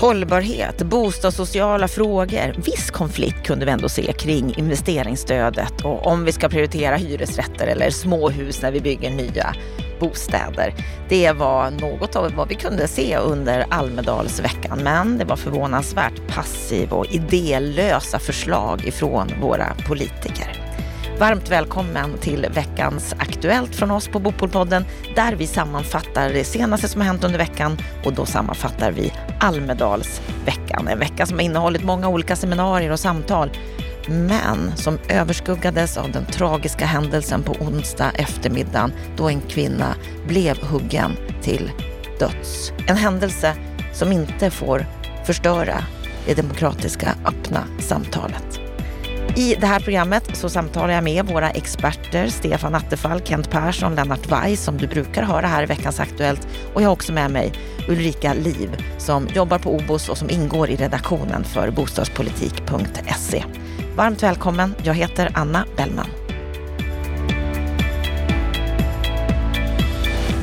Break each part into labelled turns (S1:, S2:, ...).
S1: Hållbarhet, bostadssociala frågor. Viss konflikt kunde vi ändå se kring investeringsstödet och om vi ska prioritera hyresrätter eller småhus när vi bygger nya bostäder. Det var något av vad vi kunde se under Almedalsveckan, men det var förvånansvärt passiv och idélösa förslag ifrån våra politiker. Varmt välkommen till veckans Aktuellt från oss på Bopolpodden där vi sammanfattar det senaste som har hänt under veckan och då sammanfattar vi Almedalsveckan. En vecka som har innehållit många olika seminarier och samtal men som överskuggades av den tragiska händelsen på onsdag eftermiddag då en kvinna blev huggen till döds. En händelse som inte får förstöra det demokratiska öppna samtalet. I det här programmet så samtalar jag med våra experter Stefan Attefall, Kent Persson, Lennart Weiss som du brukar höra här i veckans Aktuellt och jag har också med mig Ulrika Liv som jobbar på OBOS och som ingår i redaktionen för bostadspolitik.se. Varmt välkommen, jag heter Anna Bellman.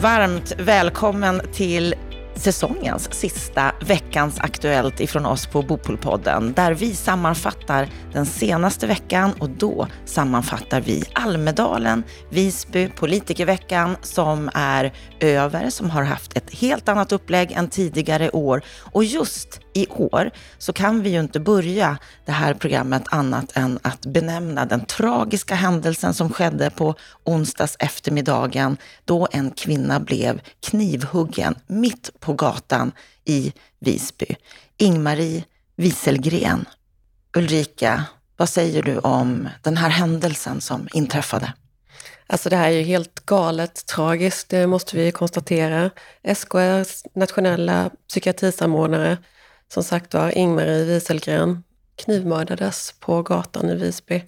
S1: Varmt välkommen till säsongens sista veckans Aktuellt ifrån oss på Bopolpodden där vi sammanfattar den senaste veckan och då sammanfattar vi Almedalen, Visby, politikerveckan som är över, som har haft ett helt annat upplägg än tidigare år. Och just i år så kan vi ju inte börja det här programmet annat än att benämna den tragiska händelsen som skedde på onsdags eftermiddagen då en kvinna blev knivhuggen mitt på gatan i Visby. Ingmarie Wieselgren. Ulrika, vad säger du om den här händelsen som inträffade?
S2: Alltså det här är ju helt galet tragiskt, det måste vi konstatera. SKRs nationella psykiatrisamordnare, som sagt var Ingmarie Wieselgren, knivmördades på gatan i Visby.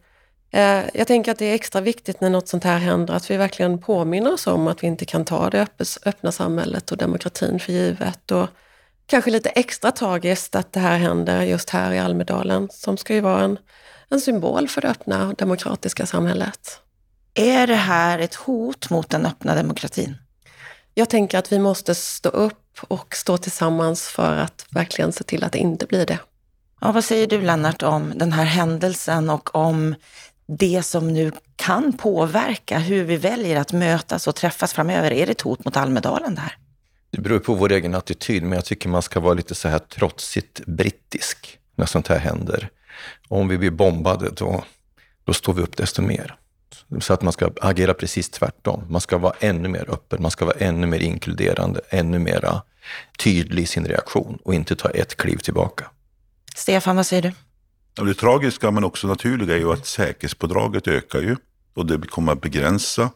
S2: Eh, jag tänker att det är extra viktigt när något sånt här händer, att vi verkligen påminner oss om att vi inte kan ta det öppna samhället och demokratin för givet. Och kanske lite extra tragiskt att det här händer just här i Almedalen, som ska ju vara en, en symbol för det öppna demokratiska samhället.
S1: Är det här ett hot mot den öppna demokratin?
S2: Jag tänker att vi måste stå upp och stå tillsammans för att verkligen se till att det inte blir det.
S1: Ja, vad säger du Lennart om den här händelsen och om det som nu kan påverka hur vi väljer att mötas och träffas framöver? Är det ett hot mot Almedalen det här?
S3: Det beror på vår egen attityd, men jag tycker man ska vara lite så här trotsigt brittisk när sånt här händer. om vi blir bombade, då, då står vi upp desto mer. Så att man ska agera precis tvärtom. Man ska vara ännu mer öppen, man ska vara ännu mer inkluderande, ännu mer tydlig i sin reaktion och inte ta ett kliv tillbaka.
S1: Stefan, vad säger du?
S4: Det tragiska men också naturliga är ju att säkerhetspådraget ökar ju och det kommer att begränsa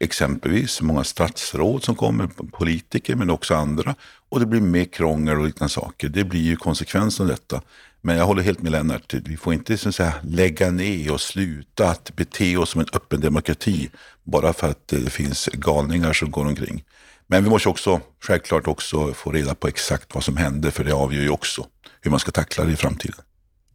S4: exempelvis många statsråd som kommer, politiker men också andra. Och det blir mer krångel och liknande saker. Det blir ju konsekvensen av detta. Men jag håller helt med Lennart, vi får inte så att säga, lägga ner och sluta att bete oss som en öppen demokrati bara för att det finns galningar som går omkring. Men vi måste också självklart också få reda på exakt vad som hände, för det avgör ju också hur man ska tackla det i framtiden.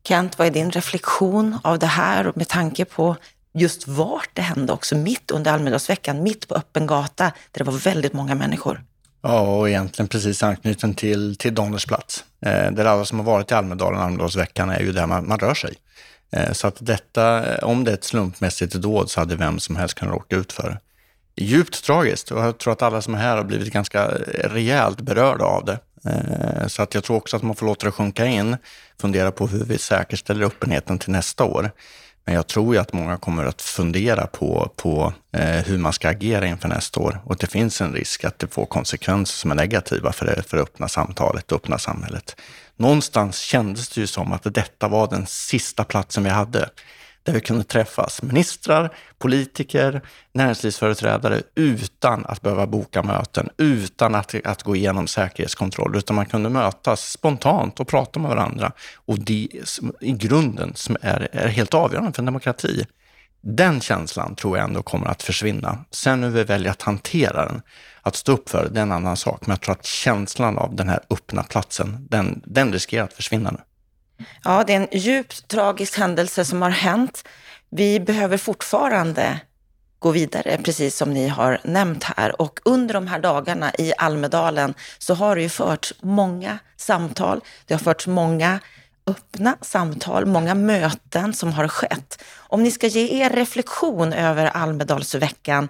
S1: Kent, vad är din reflektion av det här med tanke på just vart det hände också, mitt under Almedalsveckan, mitt på öppen gata, där det var väldigt många människor?
S5: Ja, och egentligen precis anknuten till, till Donners plats. Eh, där alla som har varit i Almedalen, Almedalsveckan, är ju där man, man rör sig. Eh, så att detta, om det är ett slumpmässigt dåd så hade vem som helst kunnat råka ut för det. Djupt tragiskt och jag tror att alla som är här har blivit ganska rejält berörda av det. Eh, så att jag tror också att man får låta det sjunka in, fundera på hur vi säkerställer öppenheten till nästa år. Men jag tror ju att många kommer att fundera på, på eh, hur man ska agera inför nästa år och det finns en risk att det får konsekvenser som är negativa för det, för det öppna samtalet och öppna samhället. Någonstans kändes det ju som att detta var den sista platsen vi hade där vi kunde träffas ministrar, politiker, näringslivsföreträdare utan att behöva boka möten, utan att, att gå igenom säkerhetskontroll, utan man kunde mötas spontant och prata med varandra. Och det i grunden som är, är helt avgörande för en demokrati. Den känslan tror jag ändå kommer att försvinna. Sen hur vi väljer att hantera den, att stå upp för det, är en annan sak. Men jag tror att känslan av den här öppna platsen, den, den riskerar att försvinna nu.
S1: Ja, det är en djupt tragisk händelse som har hänt. Vi behöver fortfarande gå vidare, precis som ni har nämnt här. Och under de här dagarna i Almedalen så har det ju förts många samtal. Det har förts många öppna samtal, många möten som har skett. Om ni ska ge er reflektion över Almedalsveckan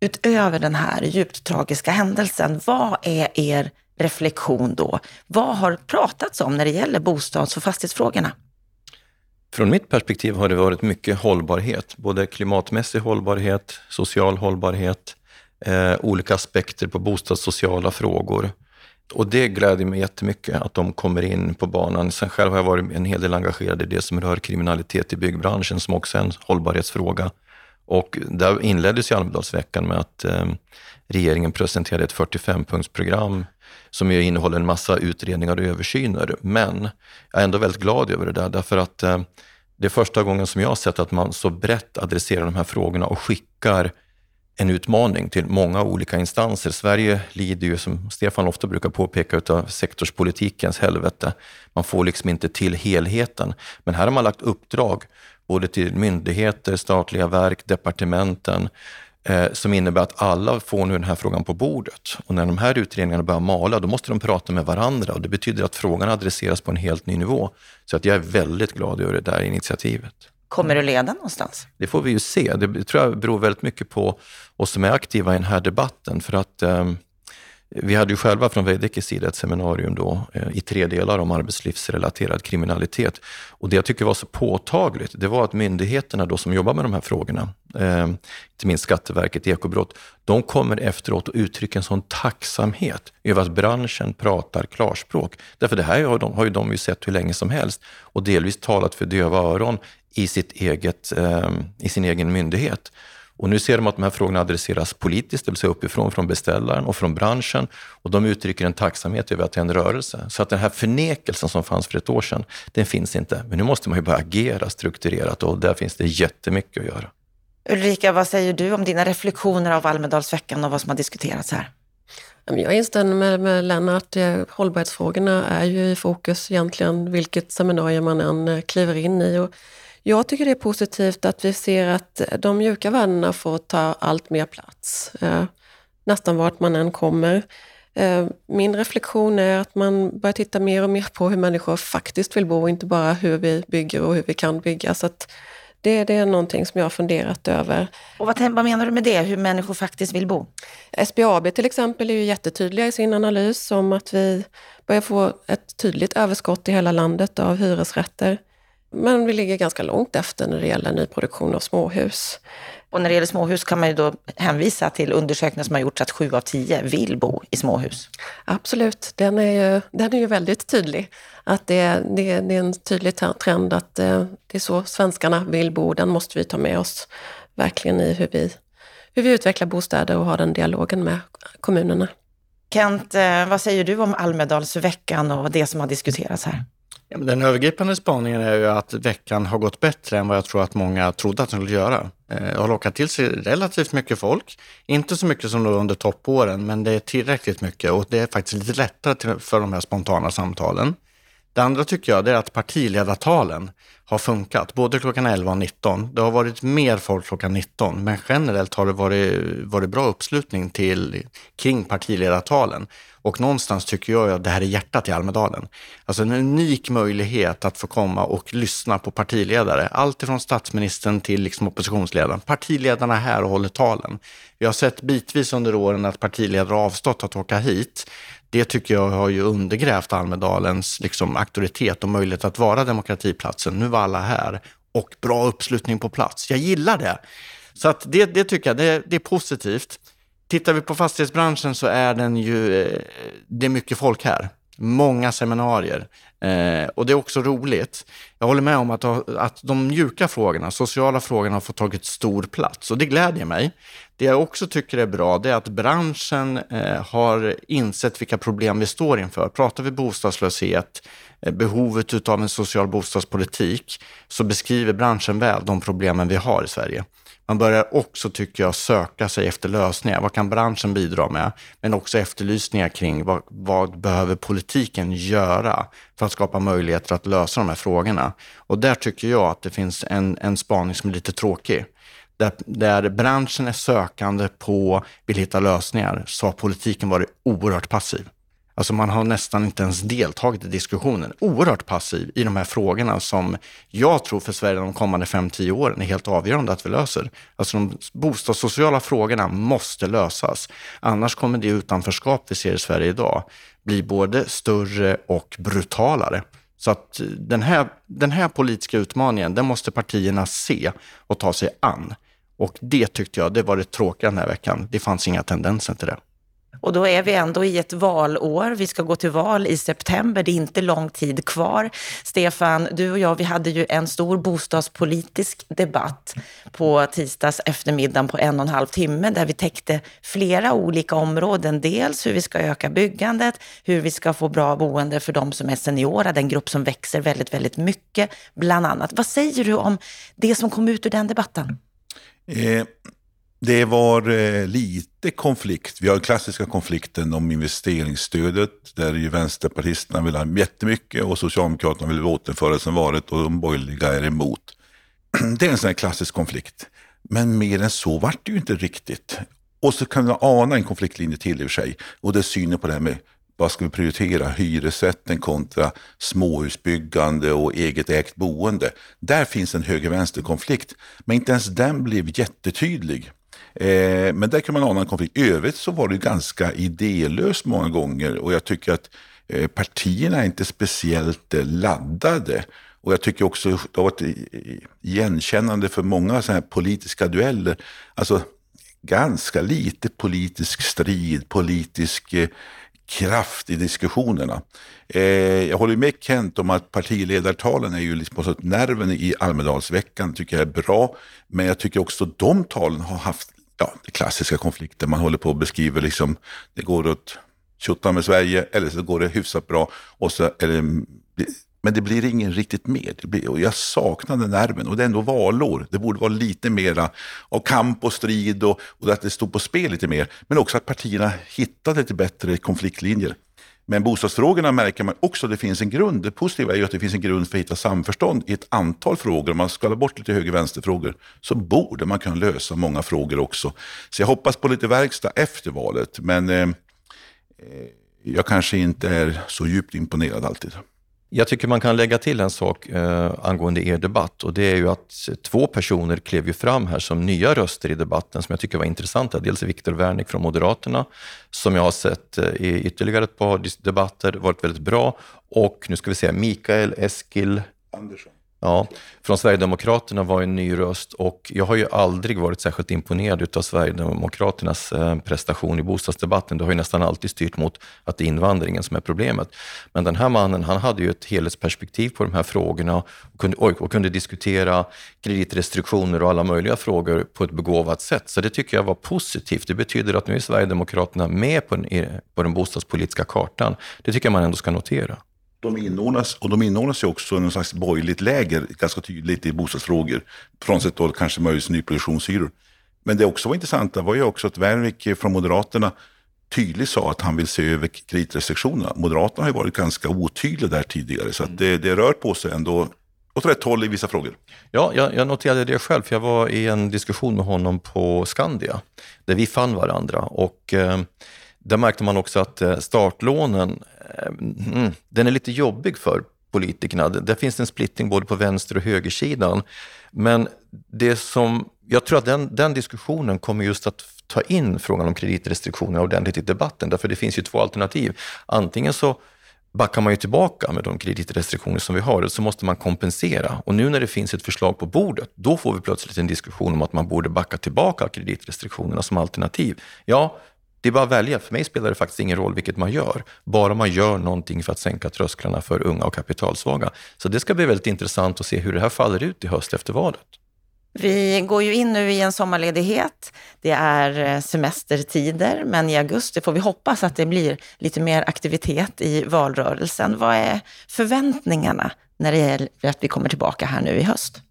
S1: utöver den här djupt tragiska händelsen, vad är er reflektion då? Vad har pratats om när det gäller bostads och fastighetsfrågorna?
S3: Från mitt perspektiv har det varit mycket hållbarhet, både klimatmässig hållbarhet, social hållbarhet, eh, olika aspekter på bostadssociala frågor. Och det gläder mig jättemycket att de kommer in på banan. Sen själv har jag varit en hel del engagerad i det som rör kriminalitet i byggbranschen, som också är en hållbarhetsfråga. Och där inleddes ju Almedalsveckan med att eh, regeringen presenterade ett 45-punktsprogram som ju innehåller en massa utredningar och översyner. Men jag är ändå väldigt glad över det där, därför att eh, det är första gången som jag har sett att man så brett adresserar de här frågorna och skickar en utmaning till många olika instanser. Sverige lider ju, som Stefan ofta brukar påpeka, av sektorspolitikens helvete. Man får liksom inte till helheten. Men här har man lagt uppdrag både till myndigheter, statliga verk, departementen, eh, som innebär att alla får nu den här frågan på bordet. Och när de här utredningarna börjar mala, då måste de prata med varandra och det betyder att frågan adresseras på en helt ny nivå. Så att jag är väldigt glad över det där initiativet.
S1: Kommer det leda någonstans?
S3: Det får vi ju se. Det tror jag beror väldigt mycket på oss som är aktiva i den här debatten. För att eh, vi hade ju själva från Veidekkes sida ett seminarium då eh, i tre delar om arbetslivsrelaterad kriminalitet. Och det jag tycker var så påtagligt, det var att myndigheterna då som jobbar med de här frågorna, eh, inte minst Skatteverket, Ekobrott, de kommer efteråt och uttrycker en sån tacksamhet över att branschen pratar klarspråk. Därför det här har, de, har ju de ju sett hur länge som helst och delvis talat för döva öron i, sitt eget, eh, i sin egen myndighet. Och nu ser de att de här frågorna adresseras politiskt, det vill säga uppifrån från beställaren och från branschen. Och de uttrycker en tacksamhet över att det är en rörelse. Så att den här förnekelsen som fanns för ett år sedan, den finns inte. Men nu måste man ju börja agera strukturerat och där finns det jättemycket att göra.
S1: Ulrika, vad säger du om dina reflektioner av Almedalsveckan och vad som har diskuterats här?
S2: Jag instämmer med, med Lennart. Hållbarhetsfrågorna är ju i fokus egentligen vilket seminarium man än eh, kliver in i. Och jag tycker det är positivt att vi ser att de mjuka värdena får ta allt mer plats. Eh, nästan vart man än kommer. Eh, min reflektion är att man börjar titta mer och mer på hur människor faktiskt vill bo, inte bara hur vi bygger och hur vi kan bygga. Så det, det, är någonting som jag har funderat över.
S1: Och vad, vad, menar du med det, hur människor faktiskt vill bo?
S2: SBAB till exempel är ju jättetydliga i sin analys om att vi börjar få ett tydligt överskott i hela landet av hyresrätter. Men vi ligger ganska långt efter när det gäller nyproduktion av småhus.
S1: Och när det gäller småhus kan man ju då hänvisa till undersökningar som har gjorts att sju av tio vill bo i småhus.
S2: Absolut, den är ju, den är ju väldigt tydlig. Att det, det, det är en tydlig trend att eh, det är så svenskarna vill bo. Den måste vi ta med oss verkligen i hur vi, hur vi utvecklar bostäder och har den dialogen med kommunerna.
S1: Kent, eh, vad säger du om Almedalsveckan och det som har diskuterats här?
S5: Den övergripande spaningen är ju att veckan har gått bättre än vad jag tror att många trodde att den skulle göra. Eh, det har lockat till sig relativt mycket folk. Inte så mycket som under toppåren, men det är tillräckligt mycket och det är faktiskt lite lättare för de här spontana samtalen. Det andra tycker jag är att partiledartalen har funkat, både klockan 11 och 19. Det har varit mer folk klockan 19, men generellt har det varit, varit bra uppslutning till, kring partiledartalen. Och någonstans tycker jag att det här är hjärtat i Almedalen. Alltså en unik möjlighet att få komma och lyssna på partiledare. Allt ifrån statsministern till liksom oppositionsledaren. Partiledarna här och håller talen. Vi har sett bitvis under åren att partiledare har avstått att åka hit. Det tycker jag har ju undergrävt Almedalens liksom, auktoritet och möjlighet att vara demokratiplatsen. Nu var alla här och bra uppslutning på plats. Jag gillar det. Så att det, det tycker jag, det, det är positivt. Tittar vi på fastighetsbranschen så är den ju, eh, det är mycket folk här. Många seminarier. Eh, och det är också roligt. Jag håller med om att, att de mjuka frågorna, sociala frågorna har fått tagit stor plats och det glädjer mig. Det jag också tycker är bra, det är att branschen eh, har insett vilka problem vi står inför. Pratar vi bostadslöshet, eh, behovet av en social bostadspolitik, så beskriver branschen väl de problemen vi har i Sverige. Man börjar också, tycker jag, söka sig efter lösningar. Vad kan branschen bidra med? Men också efterlysningar kring vad, vad behöver politiken göra för att skapa möjligheter att lösa de här frågorna? Och där tycker jag att det finns en, en spaning som är lite tråkig. där, där branschen är sökande på, vill hitta lösningar, så har politiken varit oerhört passiv. Alltså man har nästan inte ens deltagit i diskussionen. Oerhört passiv i de här frågorna som jag tror för Sverige de kommande 5-10 åren är helt avgörande att vi löser. Alltså de bostadssociala frågorna måste lösas. Annars kommer det utanförskap vi ser i Sverige idag bli både större och brutalare. Så att eh, den här, den här politiska utmaningen, den måste partierna se och ta sig an. Och det tyckte jag, det var det tråkiga den här veckan. Det fanns inga tendenser till det.
S1: Och då är vi ändå i ett valår. Vi ska gå till val i september. Det är inte lång tid kvar. Stefan, du och jag, vi hade ju en stor bostadspolitisk debatt på tisdags eftermiddag på en och en halv timme där vi täckte flera olika områden. Dels hur vi ska öka byggandet, hur vi ska få bra boende för de som är seniora, den grupp som växer väldigt, väldigt mycket, bland annat. Vad säger du om det som kom ut ur den debatten?
S4: Eh, det var eh, lite konflikt. Vi har den klassiska konflikten om investeringsstödet där ju vänsterpartisterna vill ha jättemycket och Socialdemokraterna vill återföra som varit och de borgerliga är emot. Det är en sån här klassisk konflikt. Men mer än så vart det ju inte riktigt. Och så kan man ana en konfliktlinje till i och för sig. Och det är synen på det här med vad ska vi prioritera? Hyresrätten kontra småhusbyggande och eget ägt boende. Där finns en höger-vänster-konflikt. Men inte ens den blev jättetydlig. Eh, men där kan man ana en konflikt. I övrigt så var det ganska idélöst många gånger och jag tycker att eh, partierna är inte speciellt eh, laddade. Och jag tycker också det har varit eh, igenkännande för många så här politiska dueller. Alltså ganska lite politisk strid, politisk eh, kraft i diskussionerna. Eh, jag håller med Kent om att partiledartalen är ju liksom nerven i Almedalsveckan, tycker jag är bra. Men jag tycker också att de talen har haft ja, det klassiska konflikter. Man håller på och beskriver liksom, det går åt tjottan med Sverige eller så går det hyfsat bra. Och så det, men det blir ingen riktigt med. Det blir, och jag saknar den nerven och det är ändå valår. Det borde vara lite mera av kamp och strid och, och att det stod på spel lite mer. Men också att partierna hittade lite bättre konfliktlinjer. Men bostadsfrågorna märker man också att det finns en grund. Det positiva är ju att det finns en grund för att hitta samförstånd i ett antal frågor. Om man skalar bort lite höger-vänster-frågor så borde man kunna lösa många frågor också. Så jag hoppas på lite verkstad efter valet. Men eh, eh jag kanske inte är så djupt imponerad alltid.
S3: Jag tycker man kan lägga till en sak eh, angående er debatt och det är ju att två personer klev ju fram här som nya röster i debatten som jag tycker var intressanta. Dels Viktor Wernick från Moderaterna som jag har sett eh, i ytterligare ett par debatter varit väldigt bra och nu ska vi se, Mikael Eskil
S4: Andersson.
S3: Ja, från Sverigedemokraterna var en ny röst och jag har ju aldrig varit särskilt imponerad av Sverigedemokraternas eh, prestation i bostadsdebatten. Det har ju nästan alltid styrt mot att det är invandringen som är problemet. Men den här mannen, han hade ju ett helhetsperspektiv på de här frågorna och kunde, och kunde diskutera kreditrestriktioner och alla möjliga frågor på ett begåvat sätt. Så det tycker jag var positivt. Det betyder att nu är Sverigedemokraterna med på den, eh, på den bostadspolitiska kartan. Det tycker jag man ändå ska notera
S4: de inordnas, och de inordnas ju också i någon slags borgerligt läger, ganska tydligt i bostadsfrågor. Frånsett då kanske möjligtvis nyproduktionshyror. Men det också var intressanta var ju också att Wernvik från Moderaterna tydligt sa att han vill se över kreditrestriktionerna. Moderaterna har ju varit ganska otydliga där tidigare, så att det, det rör på sig ändå åt rätt håll i vissa frågor.
S3: Ja, jag, jag, noterade det själv, för jag var i en diskussion med honom på Skandia, där vi fann varandra. Och eh, där märkte man också att eh, startlånen, Eh, mm, den är lite jobbig för politikerna. Där finns en splittring både på vänster och högersidan. Men det som, jag tror att den, den diskussionen kommer just att ta in frågan om kreditrestriktioner ordentligt i debatten, därför det finns ju två alternativ. Antingen så backar man ju tillbaka med de kreditrestriktioner som vi har, så måste man kompensera. Och nu när det finns ett förslag på bordet, då får vi plötsligt en diskussion om att man borde backa tillbaka kreditrestriktionerna som alternativ. Ja, det är bara att välja. För mig spelar det faktiskt ingen roll vilket man gör, bara man gör någonting för att sänka trösklarna för unga och kapitalsvaga. Så det ska bli väldigt intressant att se hur det här faller ut i höst efter valet.
S1: Vi går ju in nu i en sommarledighet. Det är eh, semestertider, men i augusti får vi hoppas att det blir lite mer aktivitet i valrörelsen. Vad är förväntningarna när det gäller att vi kommer tillbaka här nu i höst?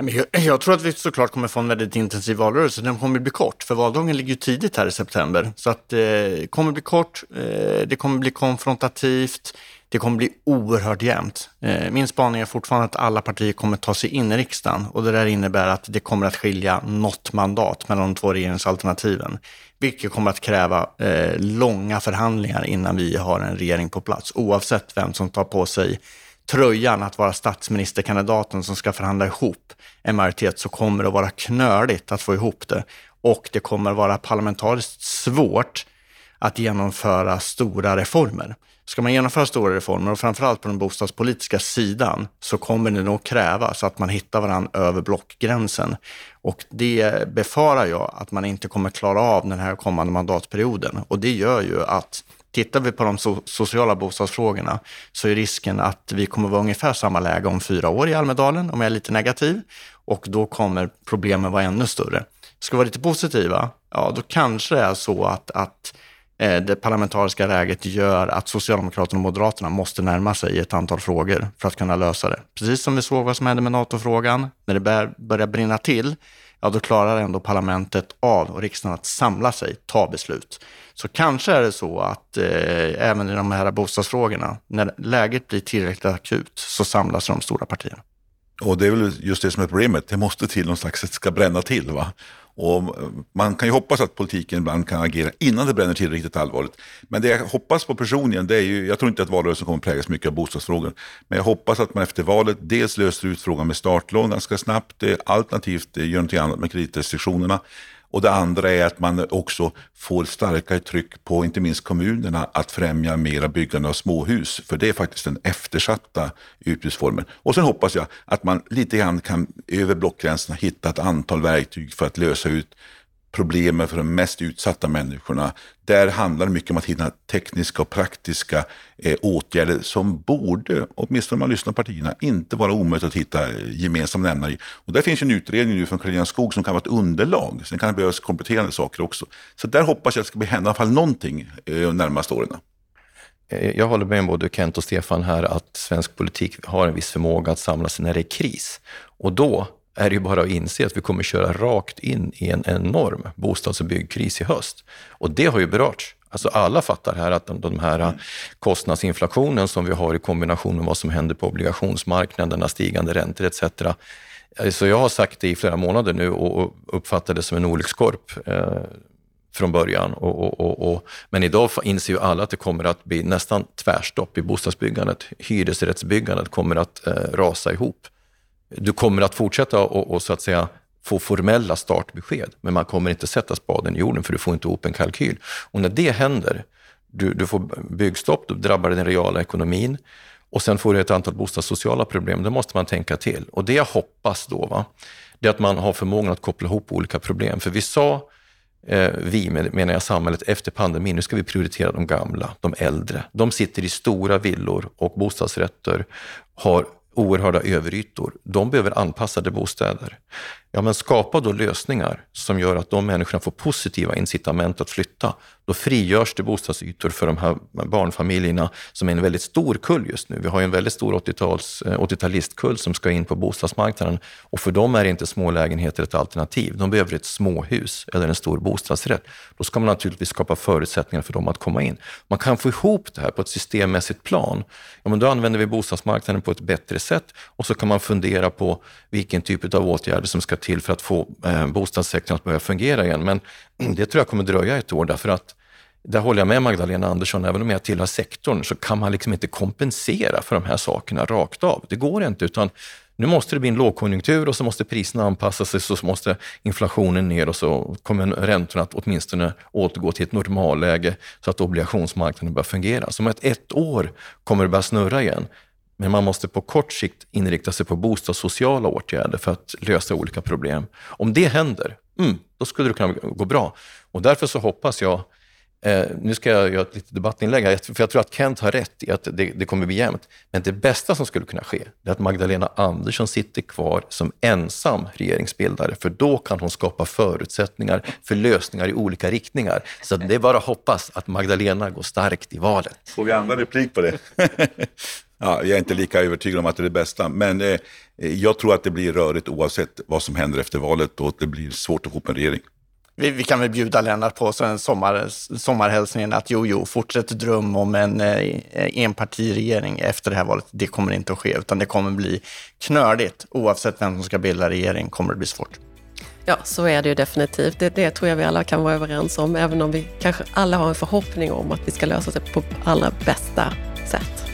S5: Jag tror att vi såklart kommer få en väldigt intensiv valrörelse. Den kommer bli kort, för valdagen ligger ju tidigt här i september. Så att det eh, kommer bli kort, eh, det kommer bli konfrontativt. Det kommer bli oerhört jämnt. Eh, min spaning är fortfarande att alla partier kommer ta sig in i riksdagen och det där innebär att det kommer att skilja något mandat mellan de två regeringsalternativen. Vilket kommer att kräva eh, långa förhandlingar innan vi har en regering på plats, oavsett vem som tar på sig tröjan att vara statsministerkandidaten som ska förhandla ihop en majoritet så kommer det att vara knöligt att få ihop det. Och det kommer att vara parlamentariskt svårt att genomföra stora reformer. Ska man genomföra stora reformer och framförallt på den bostadspolitiska sidan så kommer det nog krävas att man hittar varandra över blockgränsen. Och det befarar jag att man inte kommer klara av den här kommande mandatperioden. Och det gör ju att Tittar vi på de so sociala bostadsfrågorna så är risken att vi kommer vara ungefär samma läge om fyra år i Almedalen, om jag är lite negativ. Och då kommer problemen vara ännu större. Ska vi vara lite positiva, ja då kanske det är så att, att eh, det parlamentariska läget gör att Socialdemokraterna och Moderaterna måste närma sig ett antal frågor för att kunna lösa det. Precis som vi såg vad som hände med NATO-frågan, när det börjar brinna till, ja då klarar ändå parlamentet av och riksdagen att samla sig, ta beslut. Så kanske är det så att eh, även i de här bostadsfrågorna, när läget blir tillräckligt akut, så samlas de stora partierna.
S4: Och det är väl just det som är problemet, det måste till någon slags, det ska bränna till. Va? Och man kan ju hoppas att politiken ibland kan agera innan det bränner till riktigt allvarligt. Men det jag hoppas på personligen, det är ju, jag tror inte att valrörelsen kommer präglas mycket av bostadsfrågan. Men jag hoppas att man efter valet dels löser ut frågan med startlån ganska snabbt, eh, alternativt eh, gör någonting annat med kreditrestriktionerna. Och det andra är att man också får starkare tryck på inte minst kommunerna att främja mera byggande av småhus. För det är faktiskt den eftersatta utbudsformen. Och sen hoppas jag att man lite grann kan över blockgränserna hitta ett antal verktyg för att lösa ut problemen för de mest utsatta människorna. Där handlar det mycket om att hitta tekniska och praktiska eh, åtgärder som borde, åtminstone om man lyssnar på partierna, inte vara omöjligt att hitta eh, gemensamma nämnare i. Och där finns en utredning nu från Karolina Skog som kan vara ett underlag. Sen kan det behövas kompletterande saker också. Så där hoppas jag att det ska hända i alla fall någonting eh, de närmaste åren.
S3: Eh, jag håller med både Kent och Stefan här att svensk politik har en viss förmåga att samla sig när det är kris. Och då är det ju bara att inse att vi kommer köra rakt in i en enorm bostads och byggkris i höst. Och det har ju berörts. Alltså alla fattar här att de, de här kostnadsinflationen som vi har i kombination med vad som händer på obligationsmarknaderna, stigande räntor etc. Så jag har sagt det i flera månader nu och uppfattar det som en olyckskorp eh, från början. Och, och, och, men idag inser ju alla att det kommer att bli nästan tvärstopp i bostadsbyggandet. Hyresrättsbyggandet kommer att eh, rasa ihop. Du kommer att fortsätta och, och så att säga få formella startbesked, men man kommer inte sätta spaden i jorden för du får inte ihop en kalkyl. Och när det händer, du, du får byggstopp, då drabbar det den reala ekonomin och sen får du ett antal bostadssociala problem. Det måste man tänka till. Och det jag hoppas då, va, det är att man har förmågan att koppla ihop olika problem. För vi sa, eh, vi menar jag samhället, efter pandemin, nu ska vi prioritera de gamla, de äldre. De sitter i stora villor och bostadsrätter, har oerhörda överytor. De behöver anpassade bostäder. Ja, men skapa då lösningar som gör att de människorna får positiva incitament att flytta. Då frigörs det bostadsytor för de här barnfamiljerna som är en väldigt stor kull just nu. Vi har ju en väldigt stor 80-talistkull eh, 80 som ska in på bostadsmarknaden och för dem är inte små lägenheter ett alternativ. De behöver ett småhus eller en stor bostadsrätt. Då ska man naturligtvis skapa förutsättningar för dem att komma in. Man kan få ihop det här på ett systemmässigt plan. Ja, men då använder vi bostadsmarknaden på ett bättre sätt och så kan man fundera på vilken typ av åtgärder som ska till för att få eh, bostadssektorn att börja fungera igen. Men det tror jag kommer dröja ett år därför att där håller jag med Magdalena Andersson, även om jag tillhör sektorn så kan man liksom inte kompensera för de här sakerna rakt av. Det går inte, utan nu måste det bli en lågkonjunktur och så måste priserna anpassa sig, så måste inflationen ner och så kommer räntorna att åtminstone återgå till ett normalläge så att obligationsmarknaden börjar fungera. Så om ett, ett år kommer det börja snurra igen. Men man måste på kort sikt inrikta sig på bostadssociala åtgärder för att lösa olika problem. Om det händer, mm, då skulle det kunna gå bra. Och därför så hoppas jag Eh, nu ska jag göra ett litet debattinlägg här, för jag tror att Kent har rätt i att det, det kommer bli jämnt. Men det bästa som skulle kunna ske, är att Magdalena Andersson sitter kvar som ensam regeringsbildare, för då kan hon skapa förutsättningar för lösningar i olika riktningar. Så det är bara att hoppas att Magdalena går starkt i valet.
S4: Får vi andra replik på det? ja, jag är inte lika övertygad om att det är det bästa, men eh, jag tror att det blir rörigt oavsett vad som händer efter valet och att det blir svårt att få upp en regering.
S5: Vi, vi, kan väl bjuda Lennart på så en sommar, sommarhälsningen att jo, jo, fortsätt dröm om en eh, enpartiregering efter det här valet. Det kommer inte att ske, utan det kommer bli knördigt. Oavsett vem som ska bilda regering kommer det bli svårt.
S2: Ja, så är det ju definitivt. Det, det tror jag vi alla kan vara överens om, även om vi kanske alla har en förhoppning om att vi ska lösa det på allra bästa sätt.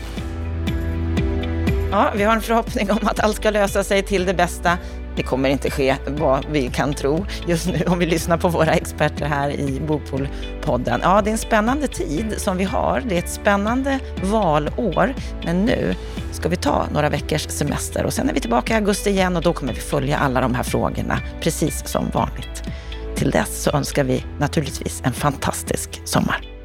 S1: Ja, vi har en förhoppning om att allt ska lösa sig till det bästa. Det kommer inte ske vad vi kan tro just nu om vi lyssnar på våra experter här i Bopolpodden. Ja, det är en spännande tid som vi har. Det är ett spännande valår. Men nu ska vi ta några veckors semester och sen är vi tillbaka i augusti igen och då kommer vi följa alla de här frågorna precis som vanligt. Till dess så önskar vi naturligtvis en fantastisk sommar.